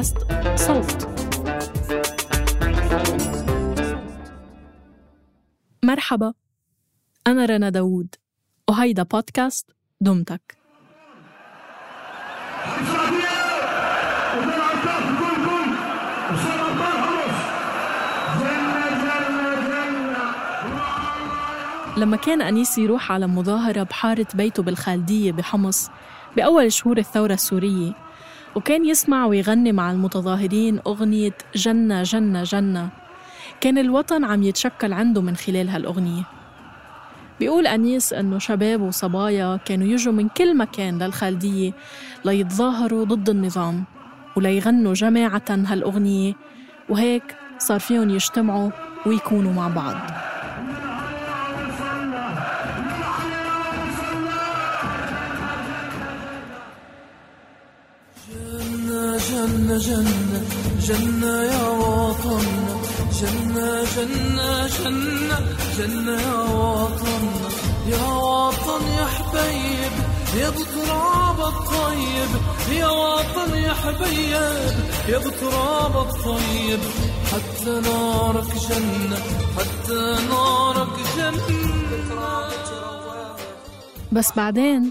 بودكاست صوت. مرحبا أنا رنا داوود وهيدا بودكاست دمتك. لما كان أنيس يروح على مظاهرة بحارة بيته بالخالدية بحمص بأول شهور الثورة السورية وكان يسمع ويغني مع المتظاهرين أغنية جنة جنة جنة. كان الوطن عم يتشكل عنده من خلال هالأغنية. بيقول أنيس أنه شباب وصبايا كانوا يجوا من كل مكان للخالدية ليتظاهروا ضد النظام وليغنوا جماعة هالأغنية وهيك صار فيهم يجتمعوا ويكونوا مع بعض. جنة جنة جنة يا وطننا جنة جنة جنة جنة يا وطننا يا وطن يا حبيب يا بتراب الطيب. يا وطن يا حبيب يا بتراب الطيب. حتى نارك جنة حتى نارك جنة. بس بعدين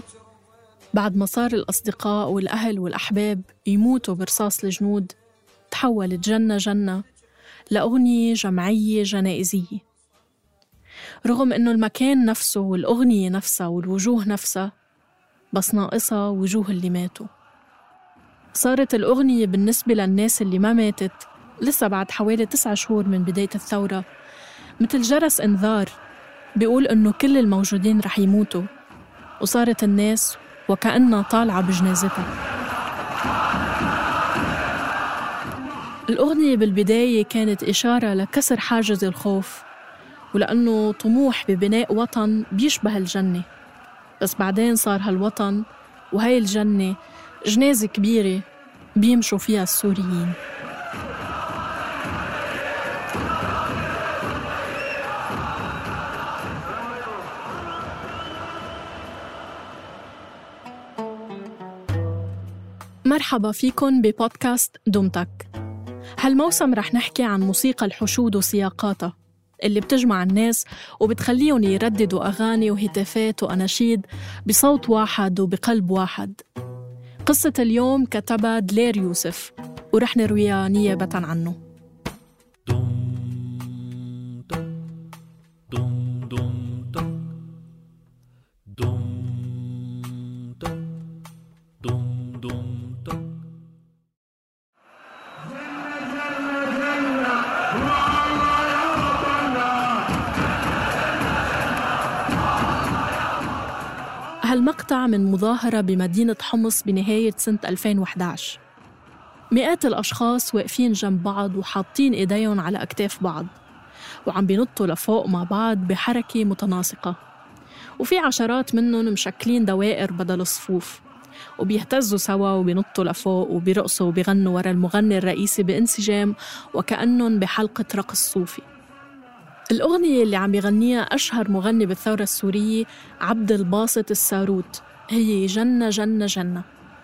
بعد ما صار الأصدقاء والأهل والأحباب يموتوا برصاص الجنود تحولت جنة جنة لأغنية جمعية جنائزية. رغم إنه المكان نفسه والأغنية نفسها والوجوه نفسها بس ناقصها وجوه اللي ماتوا. صارت الأغنية بالنسبة للناس اللي ما ماتت لسه بعد حوالي تسعة شهور من بداية الثورة مثل جرس إنذار بيقول إنه كل الموجودين رح يموتوا وصارت الناس وكأنها طالعة بجنازتها. الأغنية بالبداية كانت إشارة لكسر حاجز الخوف ولأنه طموح ببناء وطن بيشبه الجنة. بس بعدين صار هالوطن وهي الجنة جنازة كبيرة بيمشوا فيها السوريين. مرحبا فيكن ببودكاست دمتك هالموسم رح نحكي عن موسيقى الحشود وسياقاتها اللي بتجمع الناس وبتخليهم يرددوا أغاني وهتافات وأناشيد بصوت واحد وبقلب واحد. قصة اليوم كتبها دلير يوسف ورح نرويها نيابة عنه. هالمقطع من مظاهرة بمدينة حمص بنهاية سنة 2011 مئات الأشخاص واقفين جنب بعض وحاطين إيديهم على أكتاف بعض وعم بينطوا لفوق مع بعض بحركة متناسقة. وفي عشرات منهم مشكلين دوائر بدل الصفوف وبيهتزوا سوا وبينطوا لفوق وبيرقصوا وبيغنوا ورا المغني الرئيسي بانسجام وكأنهم بحلقة رقص صوفي. الأغنية اللي عم يغنيها أشهر مغني بالثورة السورية عبد الباسط الساروت. هي جنة جنة جنة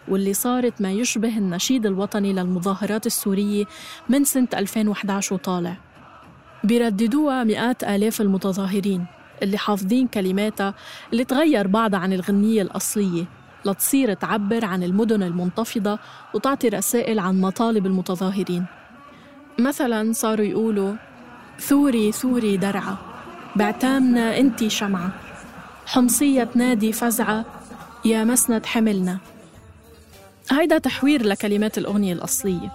واللي صارت ما يشبه النشيد الوطني للمظاهرات السورية من سنة 2011 وطالع. بيرددوها مئات آلاف المتظاهرين اللي حافظين كلماتها اللي تغير بعضها عن الغنية الأصلية لتصير تعبر عن المدن المنتفضة وتعطي رسائل عن مطالب المتظاهرين. مثلا صاروا يقولوا ثوري ثوري درعة بعتامنا انتي شمعة. حمصية تنادي فزعة. يا مسند حملنا. هيدا تحوير لكلمات الأغنية الأصلية.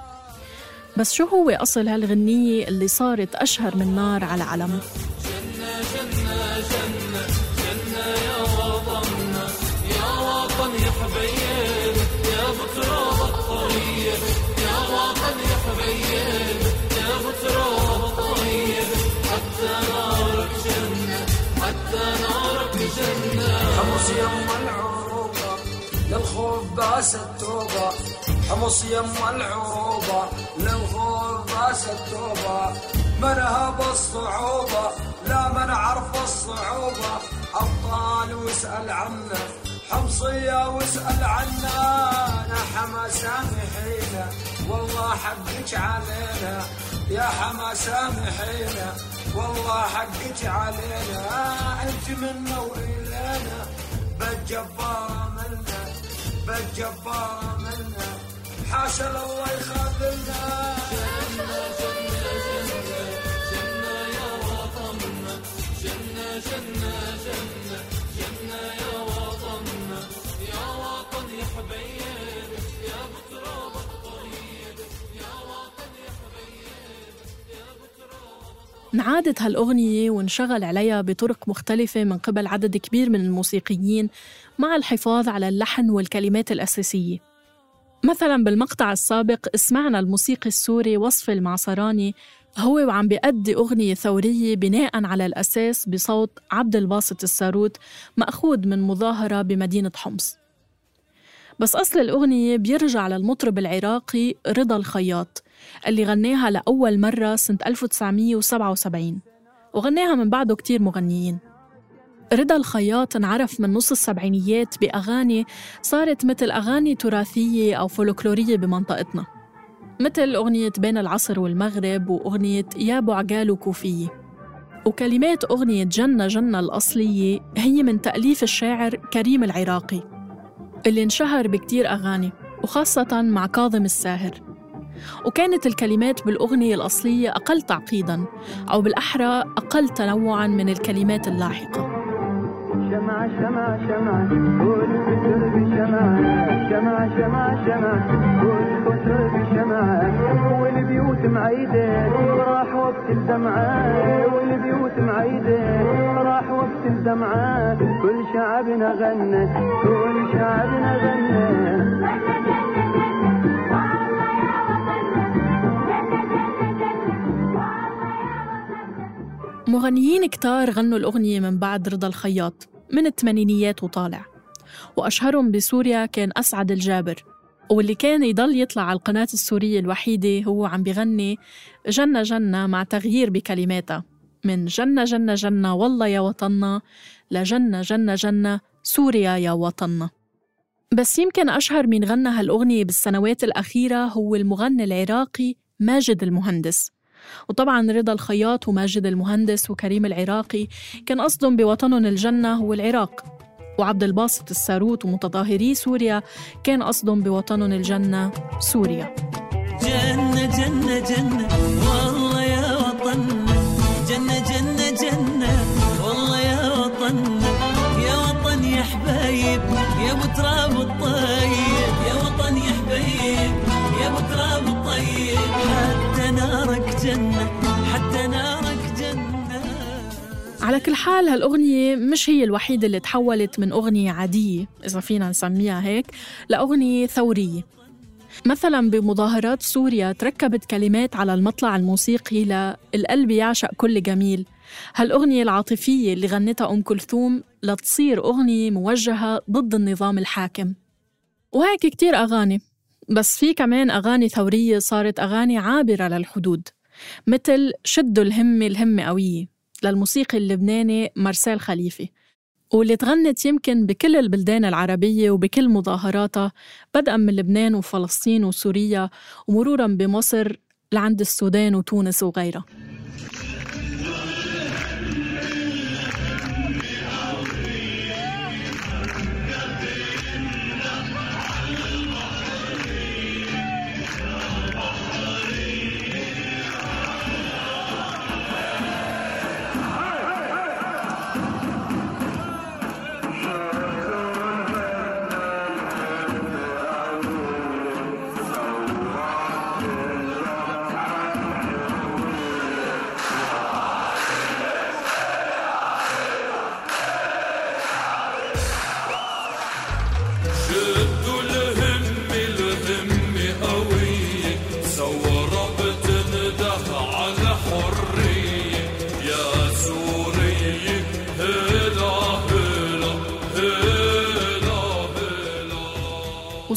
بس شو هو أصل هالغنية اللي صارت أشهر من نار على علم؟ باس التوبة حمص يم العروبة للخوف باس التوبة منها بالصعوبة لا من عرف الصعوبة. أبطال واسأل عنه حمصية واسأل عنا. حما سامحينا والله حقك علينا. يا حما سامحينا والله حقك علينا. أنت منا وإلينا بالجبارة منا بالجبارة منا حاشا الله يخذلنا انعادت هالأغنية وانشغل عليها بطرق مختلفة من قبل عدد كبير من الموسيقيين مع الحفاظ على اللحن والكلمات الأساسية. مثلا بالمقطع السابق سمعنا الموسيقي السوري وصف المعصراني هو وعم بيأدي أغنية ثورية بناء على الأساس بصوت عبد الباسط الساروت مأخوذ من مظاهرة بمدينة حمص. بس أصل الأغنية بيرجع للمطرب العراقي رضا الخياط اللي غناها لأول مرة سنة 1977 وغناها من بعده كتير مغنيين. رضا الخياط انعرف من نص السبعينيات بأغاني صارت مثل أغاني تراثية أو فولكلورية بمنطقتنا. مثل أغنية بين العصر والمغرب وأغنية يا أبو عقال وكوفية وكلمات أغنية جنة جنة الأصلية هي من تأليف الشاعر كريم العراقي اللي انشهر بكتير أغاني وخاصة مع كاظم الساهر. وكانت الكلمات بالأغنية الأصلية أقل تعقيداً أو بالأحرى أقل تنوعاً من الكلمات اللاحقة. شمع شمع شمع والفتر بشمع شمع شمع شمع والفتر بشمع والبيوت معيدة راح وقت الدمعة. والبيوت معيدة راح وقت الدمعة. كل شعبنا غنى كل شعبنا غنى مغنيين كتار غنوا الأغنية من بعد رضا الخياط. من الثمانينيات وطالع. وأشهرهم بسوريا كان أسعد الجابر. واللي كان يضل يطلع على القناة السورية الوحيدة هو عم بغني جنة جنة مع تغيير بكلماتها. من جنة جنة جنة والله يا وطننا لجنة جنة جنة سوريا يا وطننا. بس يمكن أشهر من غنى هالأغنية بالسنوات الأخيرة هو المغني العراقي ماجد المهندس. وطبعا رضا الخياط وماجد المهندس وكريم العراقي كان قصدهم بوطنهم الجنة هو العراق وعبد الباسط الساروت ومتظاهري سوريا كان قصدهم بوطنهم الجنة سوريا. جنة جنة جنة. جنة حتى نارك جنة. على كل حال هالأغنية مش هي الوحيدة اللي تحولت من أغنية عادية إذا فينا نسميها هيك لأغنية ثورية. مثلا بمظاهرات سوريا تركبت كلمات على المطلع الموسيقي للقلب يعشق كل جميل. هالأغنية العاطفية اللي غنتها أم كلثوم لتصير أغنية موجهة ضد النظام الحاكم. وهيك كتير أغاني بس في كمان أغاني ثورية صارت أغاني عابرة للحدود. مثل شدوا الهمة الهمة قوية. للموسيقي اللبناني مارسيل خليفة. واللي تغنت يمكن بكل البلدان العربية وبكل مظاهراتها بدءا من لبنان وفلسطين وسوريا ومرورا بمصر لعند السودان وتونس وغيرها.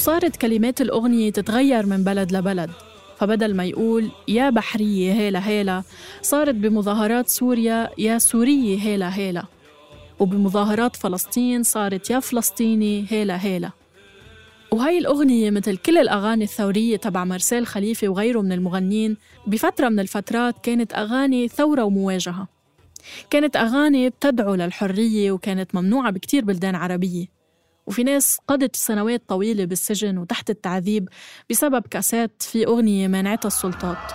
وصارت كلمات الأغنية تتغير من بلد لبلد. فبدل ما يقول يا بحرية هيلا هيلا صارت بمظاهرات سوريا يا سورية هيلا هيلا. وبمظاهرات فلسطين صارت يا فلسطيني هيلا هيلا. وهي الأغنية مثل كل الأغاني الثورية تبع مرسال خليفة وغيره من المغنين بفترة من الفترات كانت أغاني ثورة ومواجهة. كانت أغاني بتدعو للحرية وكانت ممنوعة بكتير بلدان عربية. وفي ناس قضت سنوات طويلة بالسجن وتحت التعذيب بسبب كأسات في أغنية مانعتها السلطات.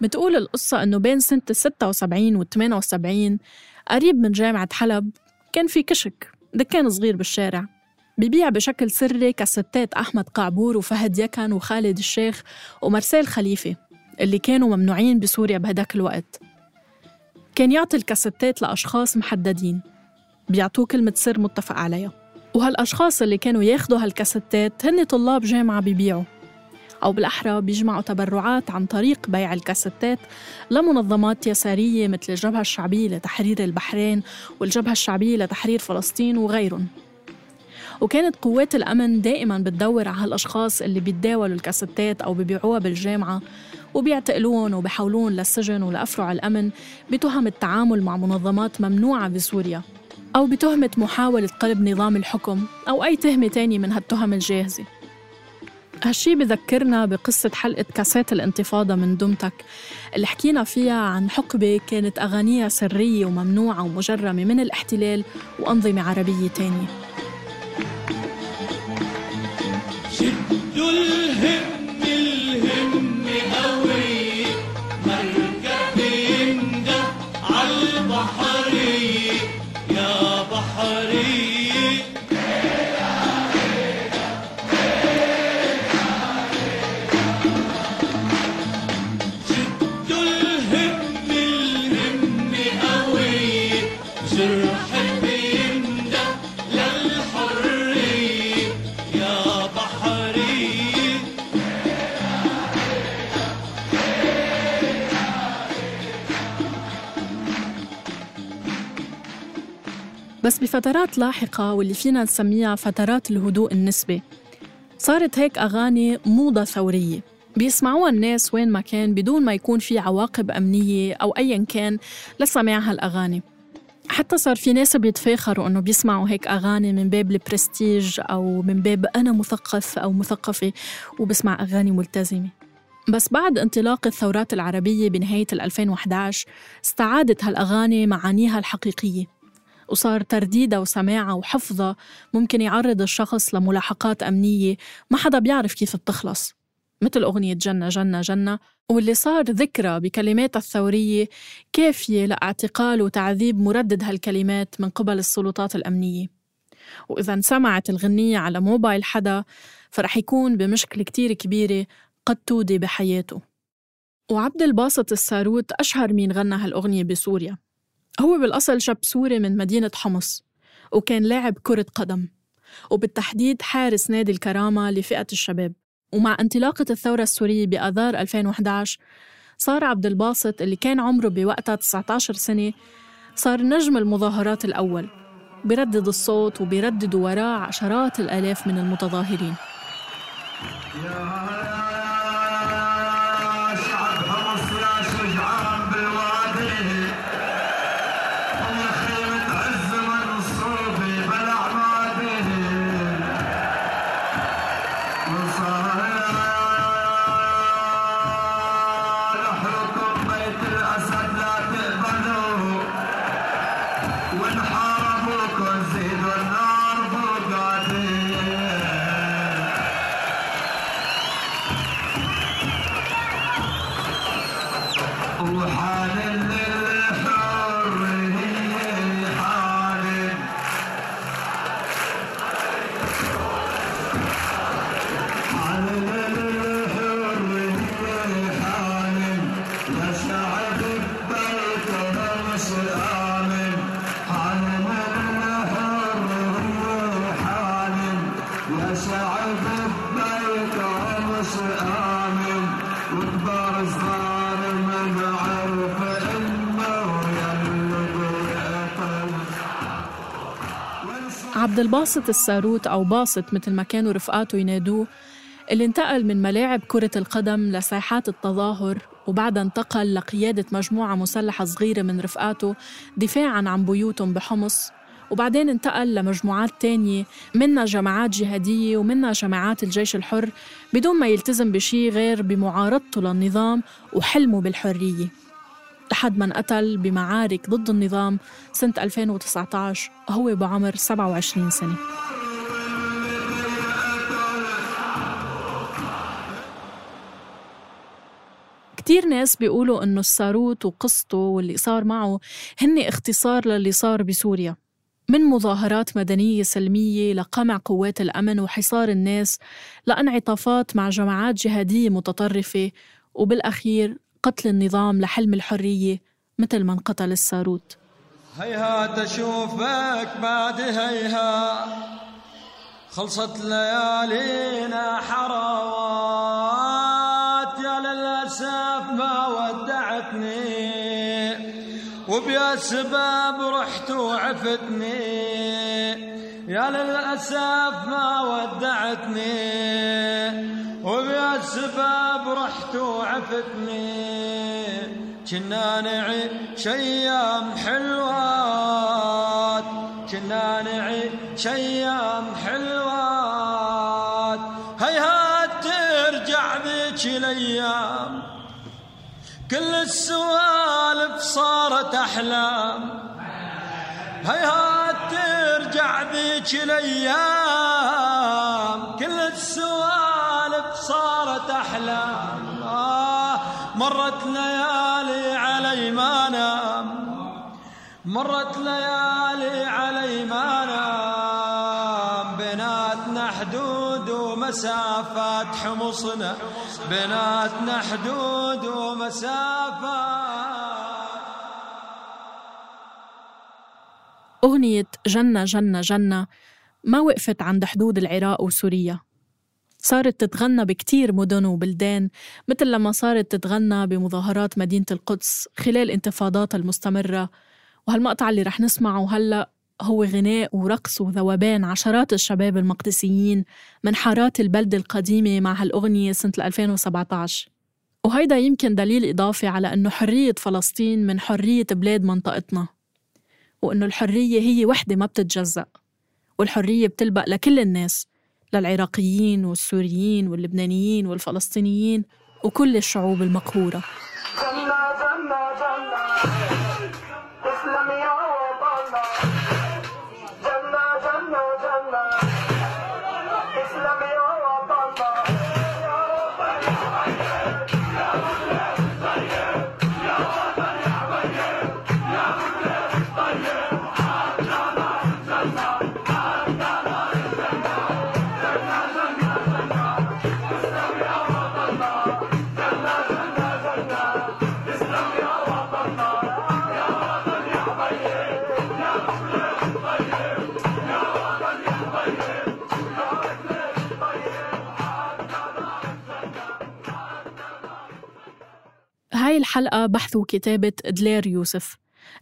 بتقول القصة إنه بين سنة ال 76 وال 78 قريب من جامعة حلب كان في كشك دكان صغير بالشارع. ببيع بشكل سري كاسيتات أحمد قعبور وفهد يكن وخالد الشيخ ومرسال خليفة اللي كانوا ممنوعين بسوريا بهداك الوقت. كان يعطي الكاسيتات لأشخاص محددين. بيعطوه كلمة سر متفق عليها. وهالأشخاص اللي كانوا ياخدوا هالكاسيتات هن طلاب جامعة بيبيعوا. أو بالأحرى بيجمعوا تبرعات عن طريق بيع الكاسيتات لمنظمات يسارية مثل الجبهة الشعبية لتحرير البحرين والجبهة الشعبية لتحرير فلسطين وغيرهم. وكانت قوات الأمن دائما بتدور على هالأشخاص اللي بيتداولوا الكاسيتات أو بيبيعوها بالجامعة وبيعتقلون وبيحولون للسجن ولأفرع الأمن بتهم التعامل مع منظمات ممنوعة بسوريا أو بتهمة محاولة قلب نظام الحكم أو أي تهمة تانية من هالتهم الجاهزة. هالشي بذكرنا بقصة حلقة كاسات الانتفاضة من دمتك اللي حكينا فيها عن حقبة كانت أغانيها سرية وممنوعة ومجرمة من الاحتلال وأنظمة عربية تانية. بفترات لاحقة واللي فينا نسميها فترات الهدوء النسبي. صارت هيك أغاني موضة ثورية. بيسمعوها الناس وين ما كان بدون ما يكون في عواقب أمنية أو أيا كان لسماع هالأغاني. حتى صار في ناس بيتفاخروا إنه بيسمعوا هيك أغاني من باب البرستيج أو من باب أنا مثقف أو مثقفة وبسمع أغاني ملتزمة. بس بعد انطلاق الثورات العربية بنهاية ال 2011 استعادت هالأغاني معانيها الحقيقية. وصار ترديدها وسماعها وحفظها ممكن يعرض الشخص لملاحقات أمنية. ما حدا بيعرف كيف بتخلص. مثل أغنية جنة جنة جنة. واللي صار ذكرى بكلماتها الثورية كافية لإعتقال وتعذيب مردد هالكلمات من قبل السلطات الأمنية. وإذا انسمعت الغنية على موبايل حدا فرح يكون بمشكلة كتير كبيرة قد تودي بحياته. وعبد الباسط الساروت أشهر مين غنى هالأغنية بسوريا. هو بالأصل شاب سوري من مدينة حمص وكان لاعب كرة قدم وبالتحديد حارس نادي الكرامة لفئة الشباب. ومع انطلاقة الثورة السورية بآذار 2011 صار عبد الباسط اللي كان عمره بوقتها 19 سنة صار نجم المظاهرات الأول بيردد الصوت وبيرددوا وراه عشرات الآلاف من المتظاهرين. عبد الباسط الساروت أو باسط مثل ما كانوا رفقاته ينادوه اللي انتقل من ملاعب كرة القدم لساحات التظاهر وبعدها انتقل لقيادة مجموعة مسلحة صغيرة من رفقاته دفاعاً عن بيوتهم بحمص وبعدين انتقل لمجموعات تانية منها جماعات جهادية ومنها جماعات الجيش الحر بدون ما يلتزم بشي غير بمعارضته للنظام وحلمه بالحرية. لحد ما انقتل بمعارك ضد النظام سنة 2019 هو بعمر 27 سنة. كتير ناس بيقولوا إنه الساروت وقصته واللي صار معه هن اختصار للي صار بسوريا. من مظاهرات مدنية سلمية لقمع قوات الأمن وحصار الناس لانعطافات مع جماعات جهادية متطرفة. وبالأخير قتل النظام لحلم الحرية مثل ما انقتل الساروت هيهات اشوفك بعد هيها خلصت ليالينا حراوات يا للأسف ما ودعتني وبيا سبب رحت وعفتني. يا للأسف ما ودعتني وبيا سبب رحت وعفتني. كنا نعيش أيام حلوات. كنا نعيش أيام حلوات. هيهات ترجع ذيك الأيام. كل السوالف صارت أحلام. هيهات ترجع ذيك الأيام. كل السوالف صارت احلام آه مرت ليالي علي ما نام. مرت ليالي علي ما نام. بيناتنا حدود ومسافات حمصنا. بيناتنا حدود ومسافات. أغنية جنة جنة جنة ما وقفت عند حدود العراق وسوريا. صارت تتغنى بكتير مدن وبلدان مثل لما صارت تتغنى بمظاهرات مدينة القدس خلال انتفاضاتها المستمرة. وهالمقطع اللي رح نسمعه هلأ هو غناء ورقص وذوبان عشرات الشباب المقدسيين من حارات البلدة القديمة مع هالأغنية سنة 2017 وهيدا يمكن دليل إضافي على أنه حرية فلسطين من حرية بلاد منطقتنا وأنه الحرية هي وحدة ما بتتجزأ والحرية بتلبق لكل الناس. للعراقيين والسوريين واللبنانيين والفلسطينيين وكل الشعوب المقهورة. هاي الحلقة بحث وكتابة دلير يوسف.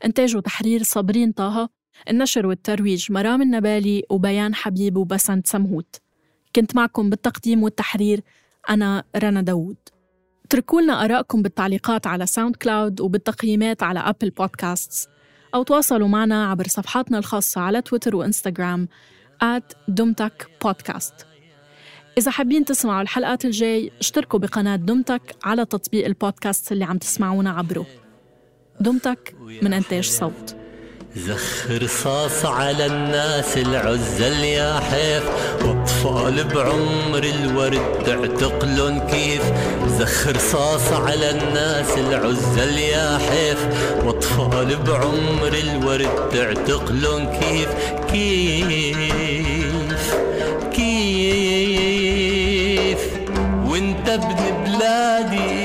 إنتاج وتحرير صابرين طه النشر والترويج مرام النبالي وبيان حبيب وبسنت سمهوت. كنت معكم بالتقديم والتحرير أنا رنا داوود. اتركوا لنا آرائكم بالتعليقات على SoundCloud وبالتقييمات على Apple Podcasts. أو تواصلوا معنا عبر صفحاتنا الخاصة على تويتر وإنستغرام دمتك بودكاست إذا حابين تسمعوا الحلقات الجاي اشتركوا بقناة دمتك على تطبيق البودكاست اللي عم تسمعونا عبره. دمتك من إنتاج صوت. زخ رصاص على الناس العزل يا حيف وأطفال بعمر الورد تعتقلن كيف. زخ رصاص على الناس العزل يا حيف وأطفال بعمر الورد تعتقلن كيف كيف. بلادي